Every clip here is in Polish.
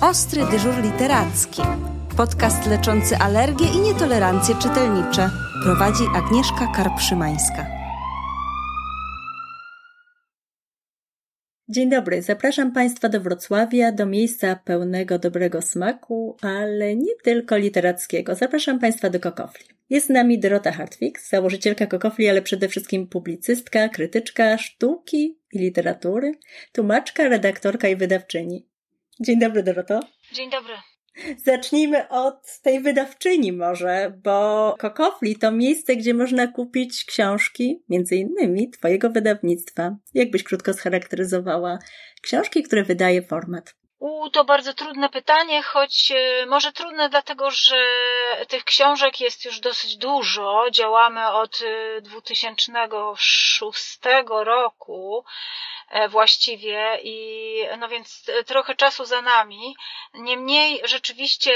Ostry dyżur literacki. Podcast leczący alergie i nietolerancje czytelnicze. Prowadzi Agnieszka Karpszymańska. Dzień dobry, zapraszam Państwa do Wrocławia, do miejsca pełnego dobrego smaku, ale nie tylko literackiego. Zapraszam Państwa do Kokofli. Jest z nami Dorota Hartwig, założycielka Kokofli, ale przede wszystkim publicystka, krytyczka sztuki i literatury, tłumaczka, redaktorka i wydawczyni. Dzień dobry, Doroto. Dzień dobry. Zacznijmy od tej wydawczyni może, bo Kokofli to miejsce, gdzie można kupić książki, między innymi twojego wydawnictwa. Jakbyś krótko scharakteryzowała książki, które wydaje format? U, to bardzo trudne pytanie, choć e, może trudne dlatego, że tych książek jest już dosyć dużo. Działamy od 2006 e, roku właściwie i no więc trochę czasu za nami. Niemniej rzeczywiście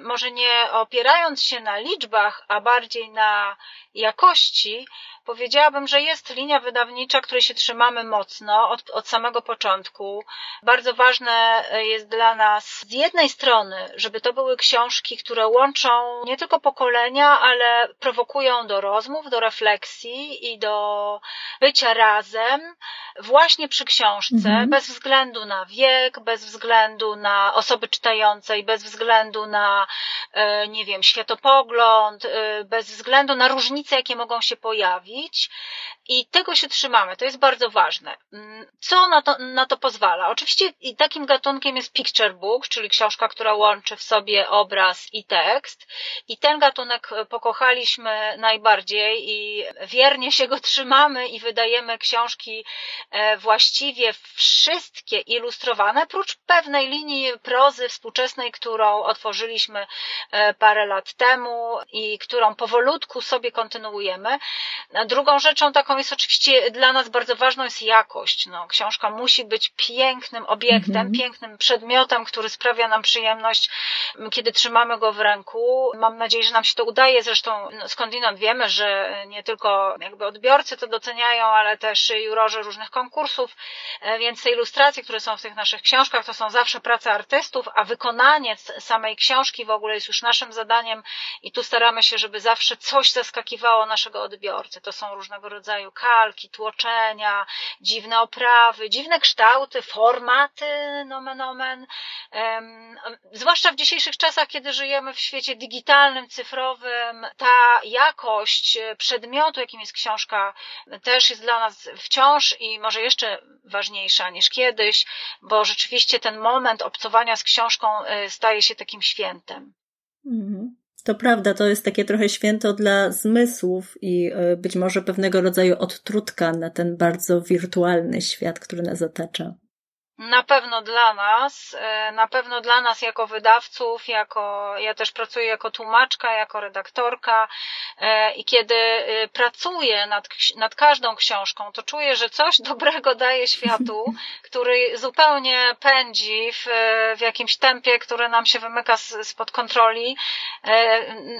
może nie opierając się na liczbach, a bardziej na jakości, powiedziałabym, że jest linia wydawnicza, której się trzymamy mocno od, od samego początku. Bardzo ważne jest dla nas z jednej strony, żeby to były książki, które łączą nie tylko pokolenia, ale prowokują do rozmów, do refleksji i do bycia razem właśnie przy książce, mhm. bez względu na wiek, bez względu na osoby czytające i bez względu na, e, nie wiem, światopogląd, e, bez względu na różnice, jakie mogą się pojawić. I tego się trzymamy, to jest bardzo ważne. Mm, co na to, na to pozwala? Oczywiście takim gatunkiem jest picture book, czyli książka, która łączy w sobie obraz i tekst. I ten gatunek pokochaliśmy najbardziej i wiernie się go trzymamy i wydajemy książki e, właściwie wszystkie ilustrowane, prócz pewnej linii prozy współczesnej, którą otworzyliśmy e, parę lat temu i którą powolutku sobie kontynuujemy. Drugą rzeczą taką jest oczywiście dla nas bardzo ważną jest jakość. No, książka musi być pięknym obiektem, mm -hmm. pięknym przedmiotem, który sprawia nam przyjemność, kiedy trzymamy go w ręku. Mam nadzieję, że nam się to udaje. Zresztą no, skądinąd wiemy, że nie tylko jakby odbiorcy to doceniają, ale też jurorzy różnych konkursów, e, więc te ilustracje, które są w tych naszych książkach, to są zawsze prace artystów, a wykonanie samej książki w ogóle jest już naszym zadaniem i tu staramy się, żeby zawsze coś zaskakiwało naszego odbiorcy. To są różnego rodzaju rodzaju kalki, tłoczenia, dziwne oprawy, dziwne kształty, formaty, nomen omen. Zwłaszcza w dzisiejszych czasach, kiedy żyjemy w świecie digitalnym, cyfrowym, ta jakość przedmiotu, jakim jest książka, też jest dla nas wciąż i może jeszcze ważniejsza niż kiedyś, bo rzeczywiście ten moment obcowania z książką y, staje się takim świętem. Mhm. To prawda, to jest takie trochę święto dla zmysłów i e, być może pewnego rodzaju odtrutka na ten bardzo wirtualny świat, który nas otacza. Na pewno dla nas, e, na pewno dla nas jako wydawców, jako, ja też pracuję jako tłumaczka, jako redaktorka e, i kiedy e, pracuję nad, nad każdą książką, to czuję, że coś dobrego daje światu, który zupełnie pędzi w, w jakimś tempie, które nam się wymyka spod kontroli.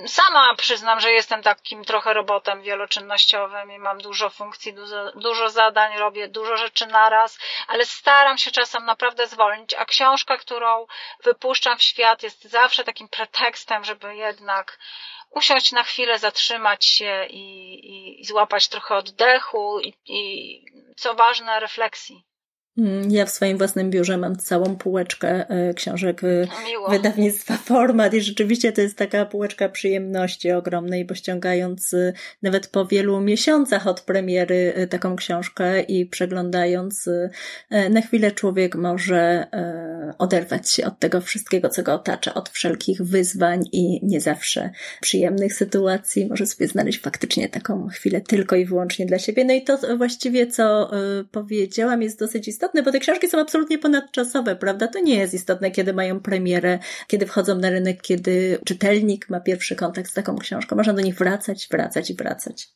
Sama przyznam, że jestem takim trochę robotem wieloczynnościowym i mam dużo funkcji, dużo, dużo zadań, robię dużo rzeczy naraz, ale staram się czasem czasem naprawdę zwolnić, a książka, którą wypuszczam w świat jest zawsze takim pretekstem, żeby jednak usiąść na chwilę, zatrzymać się i, i, i złapać trochę oddechu i, i co ważne, refleksji. Mm, ja w swoim własnym biurze mam całą półeczkę e, książek e, Miło. wydawnictwa Format i rzeczywiście to jest taka półeczka przyjemności ogromnej, bo ściągając e, nawet po wielu miesiącach od premiery taką książkę i przeglądając na chwilę człowiek może oderwać się od tego wszystkiego, co go otacza, od wszelkich wyzwań i nie zawsze przyjemnych sytuacji, może sobie znaleźć faktycznie taką chwilę tylko i wyłącznie dla siebie. No i to właściwie, co powiedziałam, jest dosyć istotne, istotne, bo te książki są absolutnie ponadczasowe, prawda? To nie jest istotne, kiedy mają premierę, kiedy wchodzą na rynek, kiedy czytelnik ma pierwszy kontakt z taką książką. Można do nich wracać, wracać i wracać.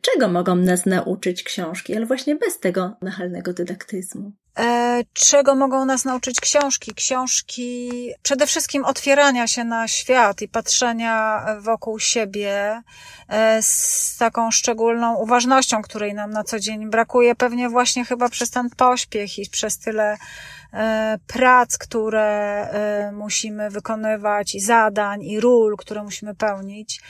Czego mogą nas nauczyć książki, ale właśnie bez tego nachalnego dydaktyzmu? E, czego mogą nas nauczyć książki? Książki przede wszystkim otwierania się na świat i patrzenia wokół siebie e, z taką szczególną uważnością, której nam na co dzień brakuje, pewnie właśnie chyba przez ten pośpiech i przez tyle e, prac, które musimy wykonywać, i zadań, i ról, które musimy pełnić.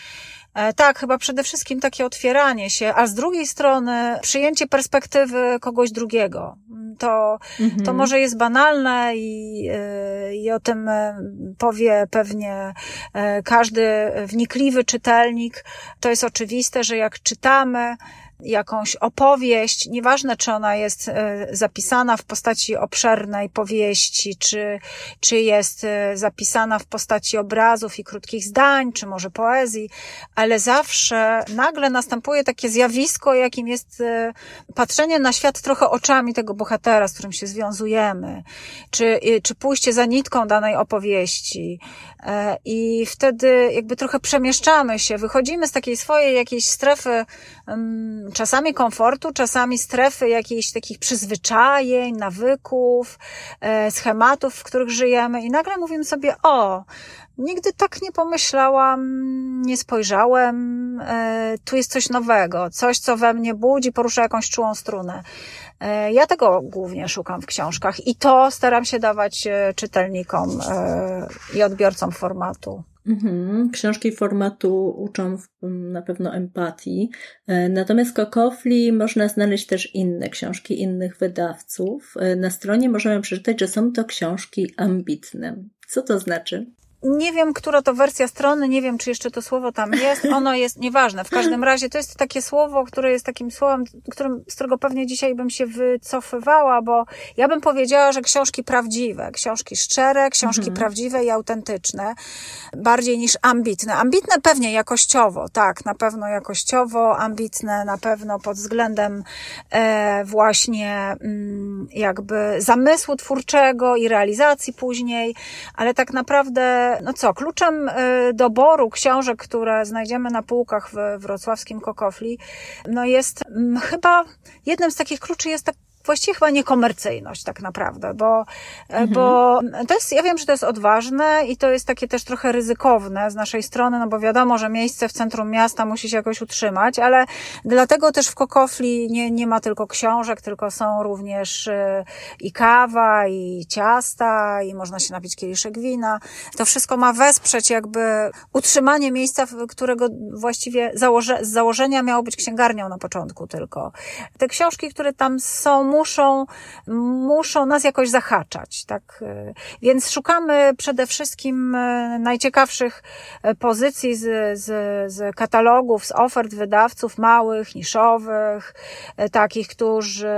E, tak, chyba przede wszystkim takie otwieranie się, a z drugiej strony przyjęcie perspektywy kogoś drugiego. To, mhm. to może jest banalne i, e, i o tym e, powie pewnie każdy wnikliwy czytelnik. To jest oczywiste, że jak czytamy, jakąś opowieść, nieważne czy ona jest e, zapisana w postaci obszernej powieści, czy, czy jest e, zapisana w postaci obrazów i krótkich zdań, czy może poezji, ale zawsze nagle następuje takie zjawisko, jakim jest e, patrzenie na świat trochę oczami tego bohatera, z którym się związujemy, czy, czy pójście za nitką danej opowieści. I wtedy jakby trochę przemieszczamy się, wychodzimy z takiej swojej jakiejś strefy czasami komfortu, czasami strefy jakichś takich przyzwyczajeń, nawyków, e, schematów, w których żyjemy i nagle mówimy sobie, o, nigdy tak nie pomyślałam, nie spojrzałem, e, tu jest coś nowego, coś, co we mnie budzi, porusza jakąś czułą strunę. E, ja tego głównie szukam w książkach i to staram się dawać czytelnikom i odbiorcom formatu. Mhm. Książki formatu uczą na pewno empatii. E, natomiast Kokofli można znaleźć też inne książki innych wydawców. E, na stronie możemy przeczytać, że są to książki ambitne. Co to znaczy? Nie wiem, która to wersja strony, nie wiem, czy jeszcze to słowo tam jest. Ono jest nieważne. W każdym razie to jest takie słowo, które jest takim słowem, którym, z którego pewnie dzisiaj bym się wycofywała, bo ja bym powiedziała, że książki prawdziwe, książki szczere, książki mhm. prawdziwe i autentyczne, bardziej niż ambitne. Ambitne pewnie jakościowo, tak, na pewno jakościowo, ambitne na pewno pod względem e, właśnie mm, jakby zamysłu twórczego i realizacji później, ale tak naprawdę no co, kluczem y, doboru książek, które znajdziemy na półkach w wrocławskim Kokofli, no jest mm, chyba jednym z takich kluczy jest tak właściwie chyba niekomercyjność tak naprawdę, bo, e, mhm. bo to jest, ja wiem, że to jest odważne i to jest takie też trochę ryzykowne z naszej strony, no bo wiadomo, że miejsce w centrum miasta musi się jakoś utrzymać, ale dlatego też w Kokofli nie, nie ma tylko książek, tylko są również e, i kawa, i ciasta, i można się napić kieliszek wina. To wszystko ma wesprzeć jakby utrzymanie miejsca, którego właściwie założe, z założenia miało być księgarnią na początku tylko. Te książki, które tam są, muszą, muszą nas jakoś zahaczać, tak? Więc szukamy przede wszystkim e, najciekawszych e, pozycji z, z, z katalogów, z ofert wydawców małych, niszowych, e, takich, którzy,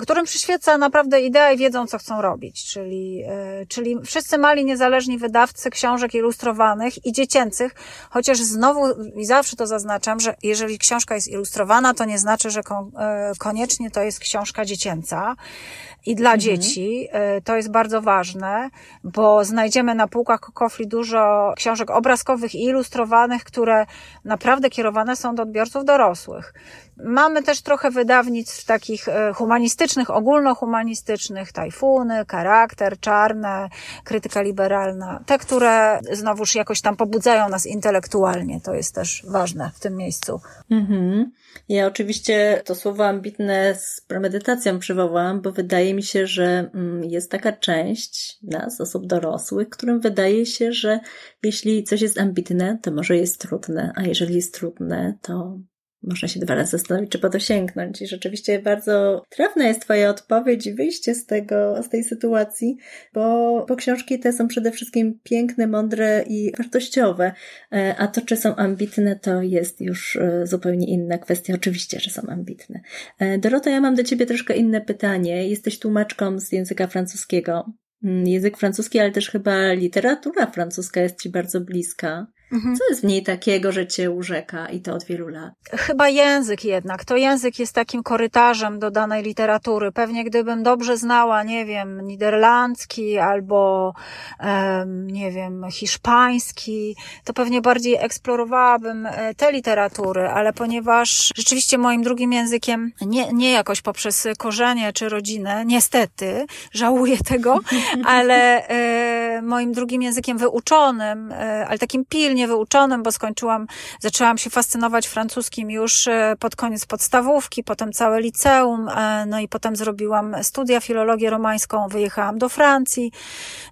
którym przyświeca naprawdę idea i wiedzą, co chcą robić, czyli, czyli wszyscy mali, niezależni wydawcy książek ilustrowanych i dziecięcych, chociaż znowu i zawsze to zaznaczam, że jeżeli książka jest ilustrowana, to nie znaczy, że koniecznie to jest książka dziecięca i dla mhm. dzieci. Y, to jest bardzo ważne, bo znajdziemy na półkach Kokofli dużo książek obrazkowych i ilustrowanych, które naprawdę kierowane są do odbiorców dorosłych. Mamy też trochę wydawnictw takich y, humanistycznych, ogólnohumanistycznych, tajfuny, charakter, czarne, krytyka liberalna. Te, które znowuż jakoś tam pobudzają nas intelektualnie. To jest też ważne w tym miejscu. Mhm. Ja oczywiście to słowo ambitne z premedytacją przywołałam, bo wydaje mi się, że mm, jest taka część nas, osób dorosłych, którym wydaje się, że jeśli coś jest ambitne, to może jest trudne, a jeżeli jest trudne, to można się dwa razy zastanowić, czy po to sięgnąć. I rzeczywiście bardzo trafna jest Twoja odpowiedź i wyjście z tego, z tej sytuacji, bo, bo książki te są przede wszystkim piękne, mądre i wartościowe, e, a to, czy są ambitne, to jest już e, zupełnie inna kwestia. Oczywiście, że są ambitne. E, Dorota, ja mam do Ciebie troszkę inne pytanie. Jesteś tłumaczką z języka francuskiego. Mm, język francuski, ale też chyba literatura francuska jest Ci bardzo bliska. Mhm. Co jest w niej takiego, że cię urzeka i to od wielu lat? Chyba język jednak. To język jest takim korytarzem do danej literatury. Pewnie gdybym dobrze znała, nie wiem, niderlandzki albo, nie wiem, hiszpański, to pewnie bardziej eksplorowałabym e, te literatury, ale ponieważ rzeczywiście moim drugim językiem, nie, nie jakoś poprzez korzenie czy rodzinę, niestety, żałuję tego, ale e, moim drugim językiem wyuczonym, e, ale takim pilnym, szczególnie wyuczonym, bo skończyłam, zaczęłam się fascynować francuskim już e, pod koniec podstawówki, potem całe liceum, e, no i potem zrobiłam studia filologię romańską, wyjechałam do Francji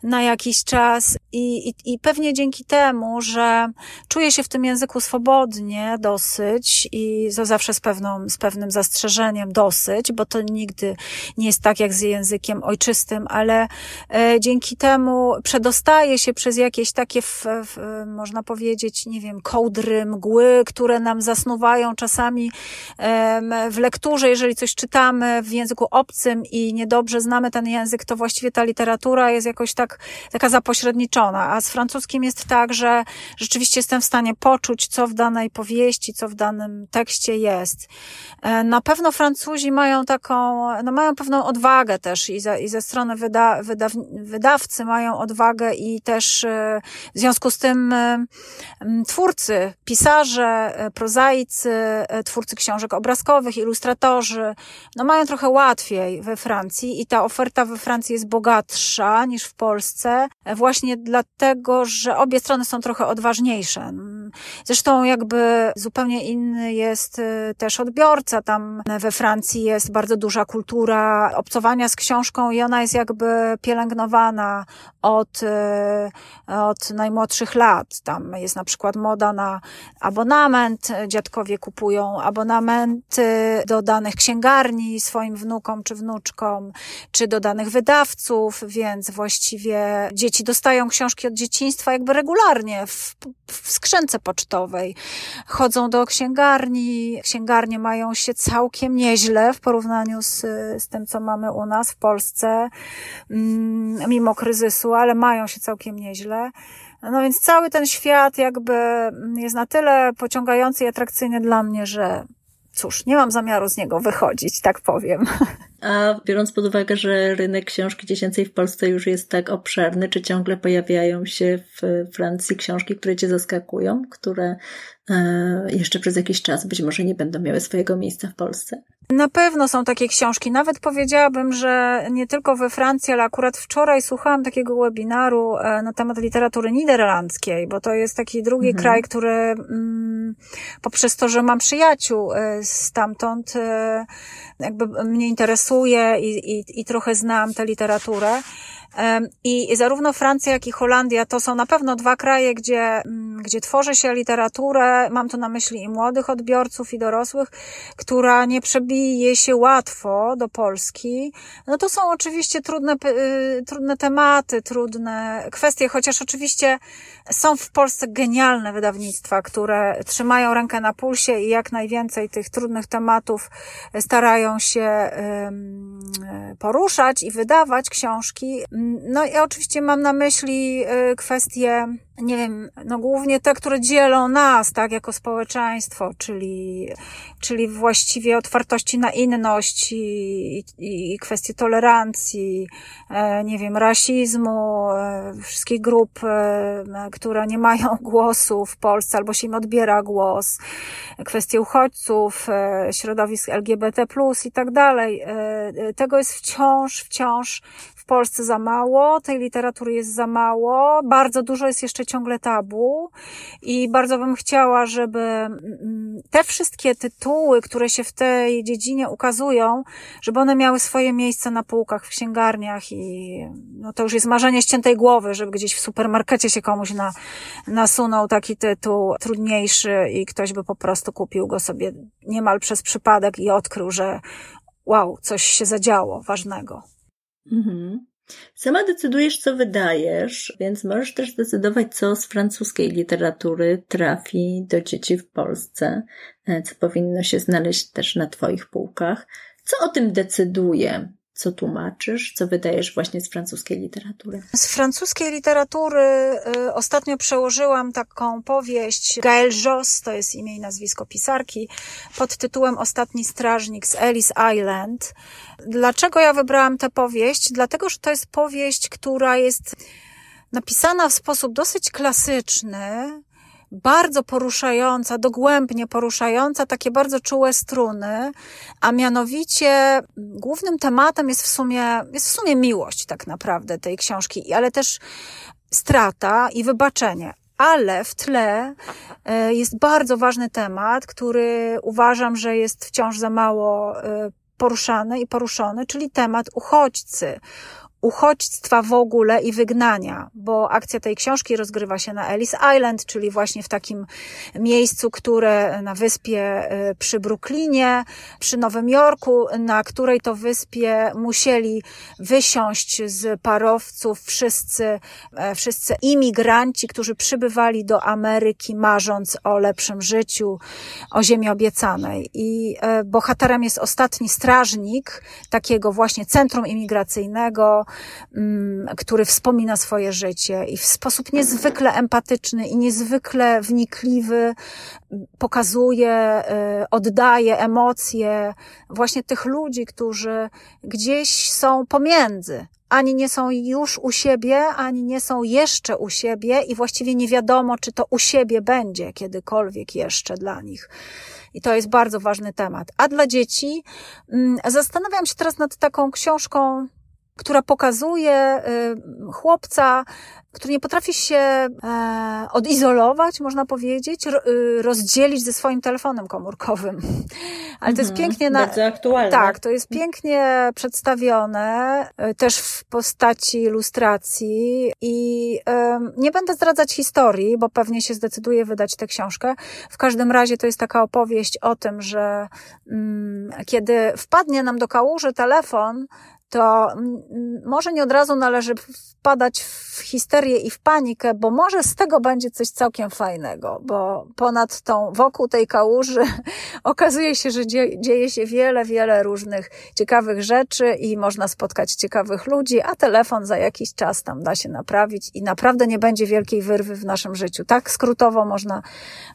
na jakiś czas i, i, i pewnie dzięki temu, że czuję się w tym języku swobodnie dosyć i to zawsze z, pewną, z pewnym zastrzeżeniem dosyć, bo to nigdy nie jest tak jak z językiem ojczystym, ale e, dzięki temu przedostaje się przez jakieś takie, w, w, można powiedzieć, nie wiem, kołdry, mgły, które nam zasnuwają czasami w lekturze, jeżeli coś czytamy w języku obcym i niedobrze znamy ten język, to właściwie ta literatura jest jakoś tak, taka zapośredniczona, a z francuskim jest tak, że rzeczywiście jestem w stanie poczuć, co w danej powieści, co w danym tekście jest. E, na pewno Francuzi mają taką, no mają pewną odwagę też i, za, i ze strony wyda, wydaw, wydawcy mają odwagę i też e, w związku z tym e, twórcy, pisarze, prozaicy, twórcy książek obrazkowych, ilustratorzy, no mają trochę łatwiej we Francji i ta oferta we Francji jest bogatsza niż w Polsce, właśnie dlatego, że obie strony są trochę odważniejsze. Zresztą jakby zupełnie inny jest też odbiorca. Tam we Francji jest bardzo duża kultura obcowania z książką i ona jest jakby pielęgnowana od, e, od najmłodszych lat. Tam jest na przykład moda na abonament. Dziadkowie kupują abonamenty do danych księgarni swoim wnukom czy wnuczkom, czy do danych wydawców, więc właściwie dzieci dostają książki od dzieciństwa jakby regularnie w, w skrzynce pocztowej. Chodzą do księgarni, księgarnie mają się całkiem nieźle w porównaniu z, z tym, co mamy u nas w Polsce, mm, mimo kryzysu, ale mają się całkiem nieźle. No więc cały ten świat jakby jest na tyle pociągający i atrakcyjny dla mnie, że cóż, nie mam zamiaru z niego wychodzić, tak powiem. A biorąc pod uwagę, że rynek książki dziecięcej w Polsce już jest tak obszerny, czy ciągle pojawiają się w Francji książki, które cię zaskakują, które e, jeszcze przez jakiś czas być może nie będą miały swojego miejsca w Polsce? Na pewno są takie książki. Nawet powiedziałabym, że nie tylko we Francji, ale akurat wczoraj słuchałam takiego webinaru e, na temat literatury niderlandzkiej, bo to jest taki drugi mhm. kraj, który mm, poprzez to, że mam przyjaciół e, stamtąd, jakby mnie interesuje i, i, i trochę znam tę literaturę. I zarówno Francja, jak i Holandia to są na pewno dwa kraje, gdzie, mm, gdzie tworzy się literaturę, mam tu na myśli i młodych odbiorców, i dorosłych, która nie przebije się łatwo do Polski. No to są oczywiście trudne, y, trudne tematy, trudne kwestie, chociaż oczywiście są w Polsce genialne wydawnictwa, które trzymają rękę na pulsie i jak najwięcej tych trudnych tematów starają się poruszać i wydawać książki. No i oczywiście mam na myśli y, kwestie nie wiem, no głównie te, które dzielą nas, tak, jako społeczeństwo, czyli, czyli właściwie otwartości na inność i, i, i kwestie tolerancji, e, nie wiem, rasizmu, e, wszystkich grup, e, które nie mają głosu w Polsce albo się im odbiera głos, kwestie uchodźców, środowisk LGBT+, i tak dalej. Tego jest wciąż, wciąż Polsce za mało, tej literatury jest za mało, bardzo dużo jest jeszcze ciągle tabu i bardzo bym chciała, żeby mm, te wszystkie tytuły, które się w tej dziedzinie ukazują, żeby one miały swoje miejsce na półkach, w księgarniach i no to już jest marzenie ściętej głowy, żeby gdzieś w supermarkecie się komuś na, nasunął taki tytuł trudniejszy i ktoś by po prostu kupił go sobie niemal przez przypadek i odkrył, że wow, coś się zadziało ważnego. Mhm. Sama decydujesz, co wydajesz, więc możesz też decydować, co z francuskiej literatury trafi do dzieci w Polsce, e, co powinno się znaleźć też na Twoich półkach. Co o tym decyduje? Co tłumaczysz? Co wydajesz właśnie z francuskiej literatury? Z francuskiej literatury y, ostatnio przełożyłam taką powieść Gaël Joss, to jest imię i nazwisko pisarki, pod tytułem Ostatni strażnik z Ellis Island. Dlaczego ja wybrałam tę powieść? Dlatego, że to jest powieść, która jest napisana w sposób dosyć klasyczny, bardzo poruszająca, dogłębnie poruszająca takie bardzo czułe struny, a mianowicie głównym tematem jest w sumie, jest w sumie miłość tak naprawdę tej książki, ale też strata i wybaczenie. ale w tle e, jest bardzo ważny temat, który uważam, że jest wciąż za mało e, poruszany i poruszony, czyli temat uchodźcy uchodźstwa w ogóle i wygnania, bo akcja tej książki rozgrywa się na Ellis Island, czyli właśnie w takim miejscu, które na wyspie y, przy Brooklynie, przy Nowym Jorku, na której to wyspie musieli wysiąść z parowców wszyscy, e, wszyscy imigranci, którzy przybywali do Ameryki, marząc o lepszym życiu, o ziemi obiecanej. I e, bohaterem jest ostatni strażnik takiego właśnie centrum imigracyjnego, Mm, który wspomina swoje życie i w sposób niezwykle empatyczny i niezwykle wnikliwy pokazuje, y, oddaje emocje właśnie tych ludzi, którzy gdzieś są pomiędzy. Ani nie są już u siebie, ani nie są jeszcze u siebie, i właściwie nie wiadomo, czy to u siebie będzie kiedykolwiek jeszcze dla nich. I to jest bardzo ważny temat. A dla dzieci, mm, zastanawiam się teraz nad taką książką, która pokazuje y, chłopca, który nie potrafi się e, odizolować, można powiedzieć, y, rozdzielić ze swoim telefonem komórkowym. Ale to jest mhm, pięknie na... Bardzo aktualne. Tak, to jest pięknie przedstawione, y, też w postaci ilustracji i nie będę zdradzać historii, bo pewnie się zdecyduje wydać tę książkę. W każdym razie to jest taka opowieść o tym, że mm, kiedy wpadnie nam do kałuży telefon, to może nie od razu należy wpadać w histerię i w panikę, bo może z tego będzie coś całkiem fajnego, bo ponad tą, wokół tej kałuży okazuje się, że dzieje się wiele, wiele różnych ciekawych rzeczy i można spotkać ciekawych ludzi, a telefon za jakiś czas tam da się naprawić i naprawdę nie będzie wielkiej wyrwy w naszym życiu. Tak skrótowo można,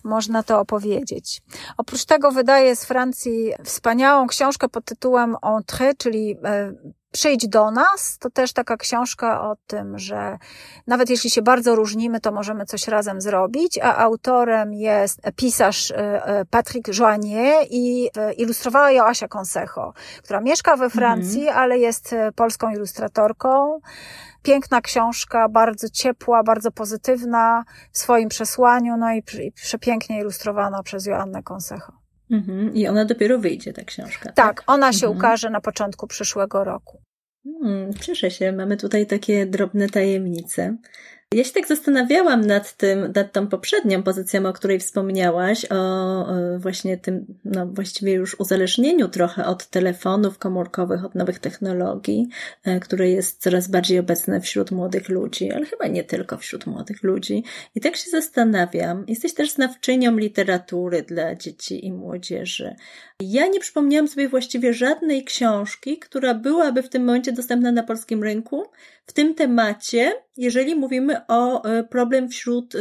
można to opowiedzieć. Oprócz tego wydaje z Francji wspaniałą książkę pod tytułem Entrée, czyli e, Przyjdź do nas to też taka książka o tym, że nawet jeśli się bardzo różnimy, to możemy coś razem zrobić, a autorem jest pisarz e, e, Patrick Joannier i e, ilustrowała ją Asia Consejo, która mieszka we Francji, mhm. ale jest polską ilustratorką. Piękna książka, bardzo ciepła, bardzo pozytywna w swoim przesłaniu, no i, i przepięknie ilustrowana przez Joannę Consejo. Mhm. I ona dopiero wyjdzie, ta książka. Tak, tak? ona się mhm. ukaże na początku przyszłego roku. Hmm, cieszę się, mamy tutaj takie drobne tajemnice. Ja się tak zastanawiałam nad tym, nad tą poprzednią pozycją, o której wspomniałaś, o właśnie tym, no właściwie już uzależnieniu trochę od telefonów komórkowych, od nowych technologii, e, które jest coraz bardziej obecne wśród młodych ludzi, ale chyba nie tylko wśród młodych ludzi. I tak się zastanawiam, jesteś też znawczynią literatury dla dzieci i młodzieży. Ja nie przypomniałam sobie właściwie żadnej książki, która byłaby w tym momencie dostępna na polskim rynku w tym temacie, jeżeli mówimy o e, problem wśród e,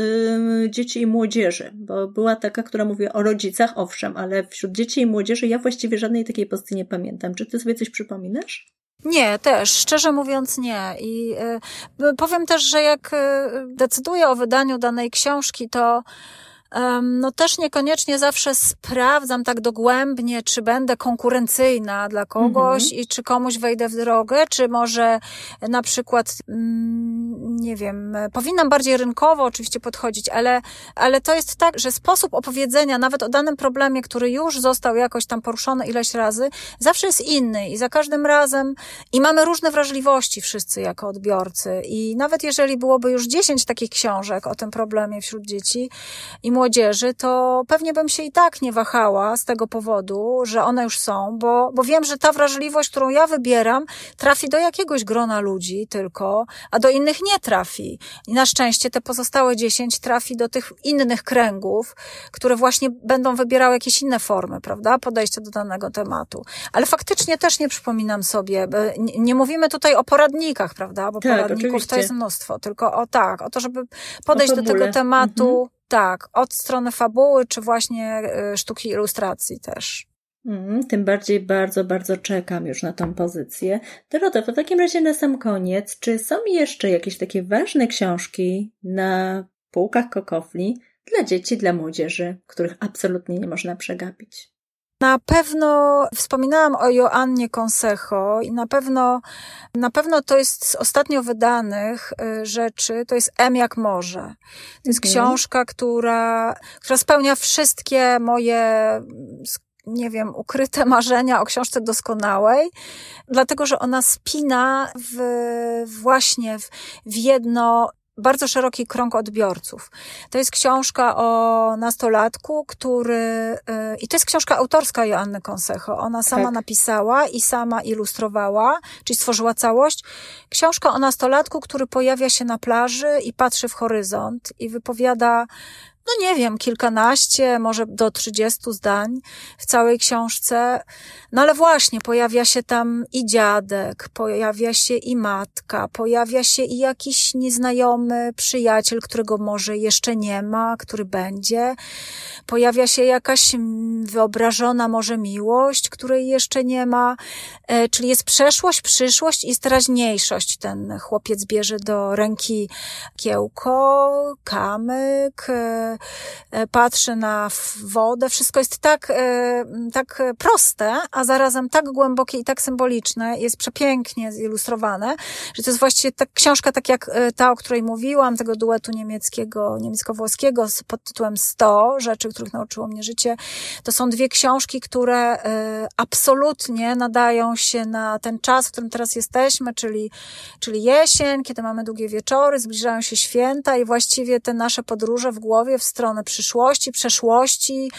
dzieci i młodzieży, bo była taka, która mówi o rodzicach, owszem, ale wśród dzieci i młodzieży ja właściwie żadnej takiej pozycji nie pamiętam. Czy ty sobie coś przypominasz? Nie, też, szczerze mówiąc nie. I y, powiem też, że jak decyduję o wydaniu danej książki, to no też niekoniecznie zawsze sprawdzam tak dogłębnie, czy będę konkurencyjna dla kogoś mhm. i czy komuś wejdę w drogę, czy może na przykład, mm, nie wiem, powinnam bardziej rynkowo oczywiście podchodzić, ale, ale to jest tak, że sposób opowiedzenia nawet o danym problemie, który już został jakoś tam poruszony ileś razy, zawsze jest inny i za każdym razem i mamy różne wrażliwości wszyscy jako odbiorcy i nawet jeżeli byłoby już 10 takich książek o tym problemie wśród dzieci i młodzieży, to pewnie bym się i tak nie wahała z tego powodu, że one już są, bo, bo wiem, że ta wrażliwość, którą ja wybieram, trafi do jakiegoś grona ludzi tylko, a do innych nie trafi. I na szczęście te pozostałe dziesięć trafi do tych innych kręgów, które właśnie będą wybierały jakieś inne formy, prawda, podejścia do danego tematu. Ale faktycznie też nie przypominam sobie, nie, nie mówimy tutaj o poradnikach, prawda, bo tak, poradników oczywiście. to jest mnóstwo, tylko o tak, o to, żeby podejść do tego tematu, mhm tak, od strony fabuły, czy właśnie y, sztuki ilustracji też. Mm, tym bardziej bardzo, bardzo czekam już na tą pozycję. Dorota, w takim razie na sam koniec, czy są jeszcze jakieś takie ważne książki na półkach kokofli dla dzieci, dla młodzieży, których absolutnie nie można przegapić? Na pewno wspominałam o Joannie Consejo i na pewno, na pewno to jest z ostatnio wydanych y, rzeczy, to jest M jak morze. To jest mhm. książka, która, która spełnia wszystkie moje nie wiem, ukryte marzenia o książce doskonałej, dlatego że ona spina w, właśnie w, w jedno bardzo szeroki krąg odbiorców. To jest książka o nastolatku, który, y, i to jest książka autorska Joanny Consejo. Ona sama tak. napisała i sama ilustrowała, czyli stworzyła całość. Książka o nastolatku, który pojawia się na plaży i patrzy w horyzont i wypowiada no nie wiem, kilkanaście, może do trzydziestu zdań w całej książce. No ale właśnie, pojawia się tam i dziadek, pojawia się i matka, pojawia się i jakiś nieznajomy przyjaciel, którego może jeszcze nie ma, który będzie. Pojawia się jakaś wyobrażona może miłość, której jeszcze nie ma. E, czyli jest przeszłość, przyszłość i teraźniejszość. Ten chłopiec bierze do ręki kiełko, kamyk, e, patrzy na wodę. Wszystko jest tak, e, tak proste, a zarazem tak głębokie i tak symboliczne, jest przepięknie zilustrowane, że to jest właściwie ta książka, tak jak e, ta, o której mówiłam, tego duetu niemieckiego, niemiecko-włoskiego pod tytułem 100 rzeczy, których nauczyło mnie życie. To są dwie książki, które absolutnie nadają się na ten czas, w którym teraz jesteśmy, czyli, czyli jesień, kiedy mamy długie wieczory, zbliżają się święta i właściwie te nasze podróże w głowie w stronę przyszłości, przeszłości,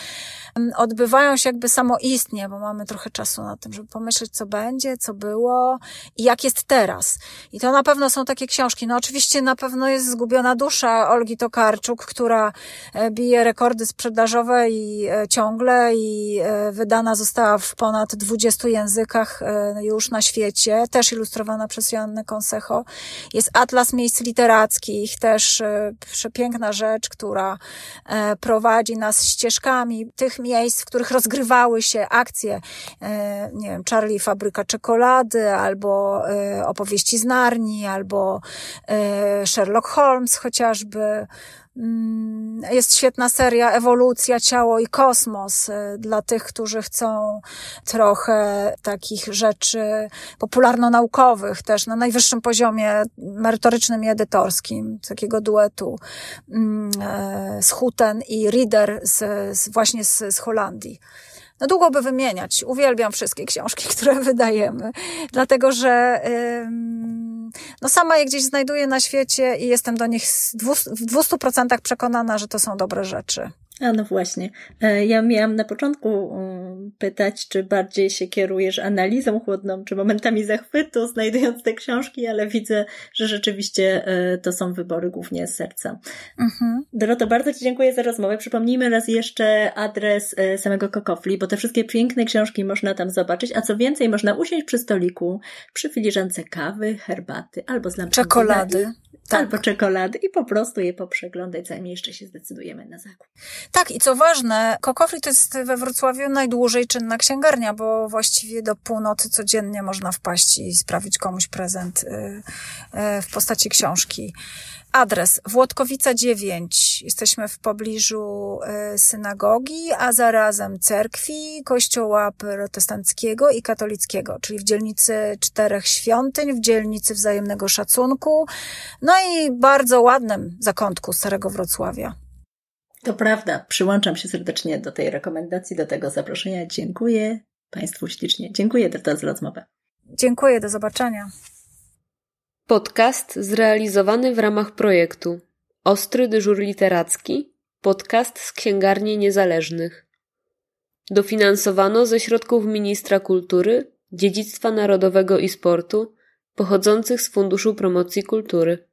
odbywają się jakby samoistnie, bo mamy trochę czasu na tym, żeby pomyśleć, co będzie, co było i jak jest teraz. I to na pewno są takie książki. No oczywiście na pewno jest Zgubiona Dusza Olgi Tokarczuk, która e, bije rekordy sprzedażowe i e, ciągle i e, wydana została w ponad 20 językach już na świecie, też ilustrowana przez Joannę Consejo. Jest Atlas Miejsc Literackich, też przepiękna rzecz, która prowadzi nas ścieżkami tych miejsc, w których rozgrywały się akcje, e, nie wiem, Charlie Fabryka Czekolady, albo e, opowieści z Narni, albo e, Sherlock Holmes chociażby. Mm, jest świetna seria Ewolucja, Ciało i Kosmos dla tych, którzy chcą trochę takich rzeczy popularno-naukowych, też na najwyższym poziomie merytorycznym i edytorskim, takiego duetu mm, z Huten i Reader z, z właśnie z, z Holandii. No długo by wymieniać. Uwielbiam wszystkie książki, które wydajemy, dlatego że no sama je gdzieś znajduję na świecie i jestem do nich w 200% przekonana, że to są dobre rzeczy. A no właśnie. E, ja miałam na początku mm, pytać, czy bardziej się kierujesz analizą chłodną, czy momentami zachwytu, znajdując te książki, ale widzę, że rzeczywiście e, to są wybory głównie z serca. Mhm. Doroto, bardzo Ci dziękuję za rozmowę. Przypomnijmy raz jeszcze adres e, samego Kokofli, bo te wszystkie piękne książki można tam zobaczyć, a co więcej, można usiąść przy stoliku, przy filiżance kawy, herbaty albo z Czekolady tak. albo czekolady i po prostu je poprzeglądać, zanim jeszcze się zdecydujemy na zakup. Tak, i co ważne, Kokofli to jest we Wrocławiu najdłużej czynna księgarnia, bo właściwie do północy codziennie można wpaść i sprawić komuś prezent y, y, w postaci książki. Adres Włodkowica 9. Jesteśmy w pobliżu e, synagogi, a zarazem cerkwi, kościoła protestanckiego i katolickiego, czyli w dzielnicy czterech świątyń, w dzielnicy wzajemnego szacunku, no i bardzo ładnym zakątku Starego Wrocławia. To prawda. Przyłączam się serdecznie do tej rekomendacji, do tego zaproszenia. Dziękuję Państwu ślicznie. Dziękuję Dorota za rozmowę. Dziękuję, do zobaczenia. Podcast zrealizowany w ramach projektu Ostry dyżur literacki, podcast z księgarni niezależnych. Dofinansowano ze środków Ministra Kultury, Dziedzictwa Narodowego i Sportu pochodzących z Funduszu Promocji Kultury.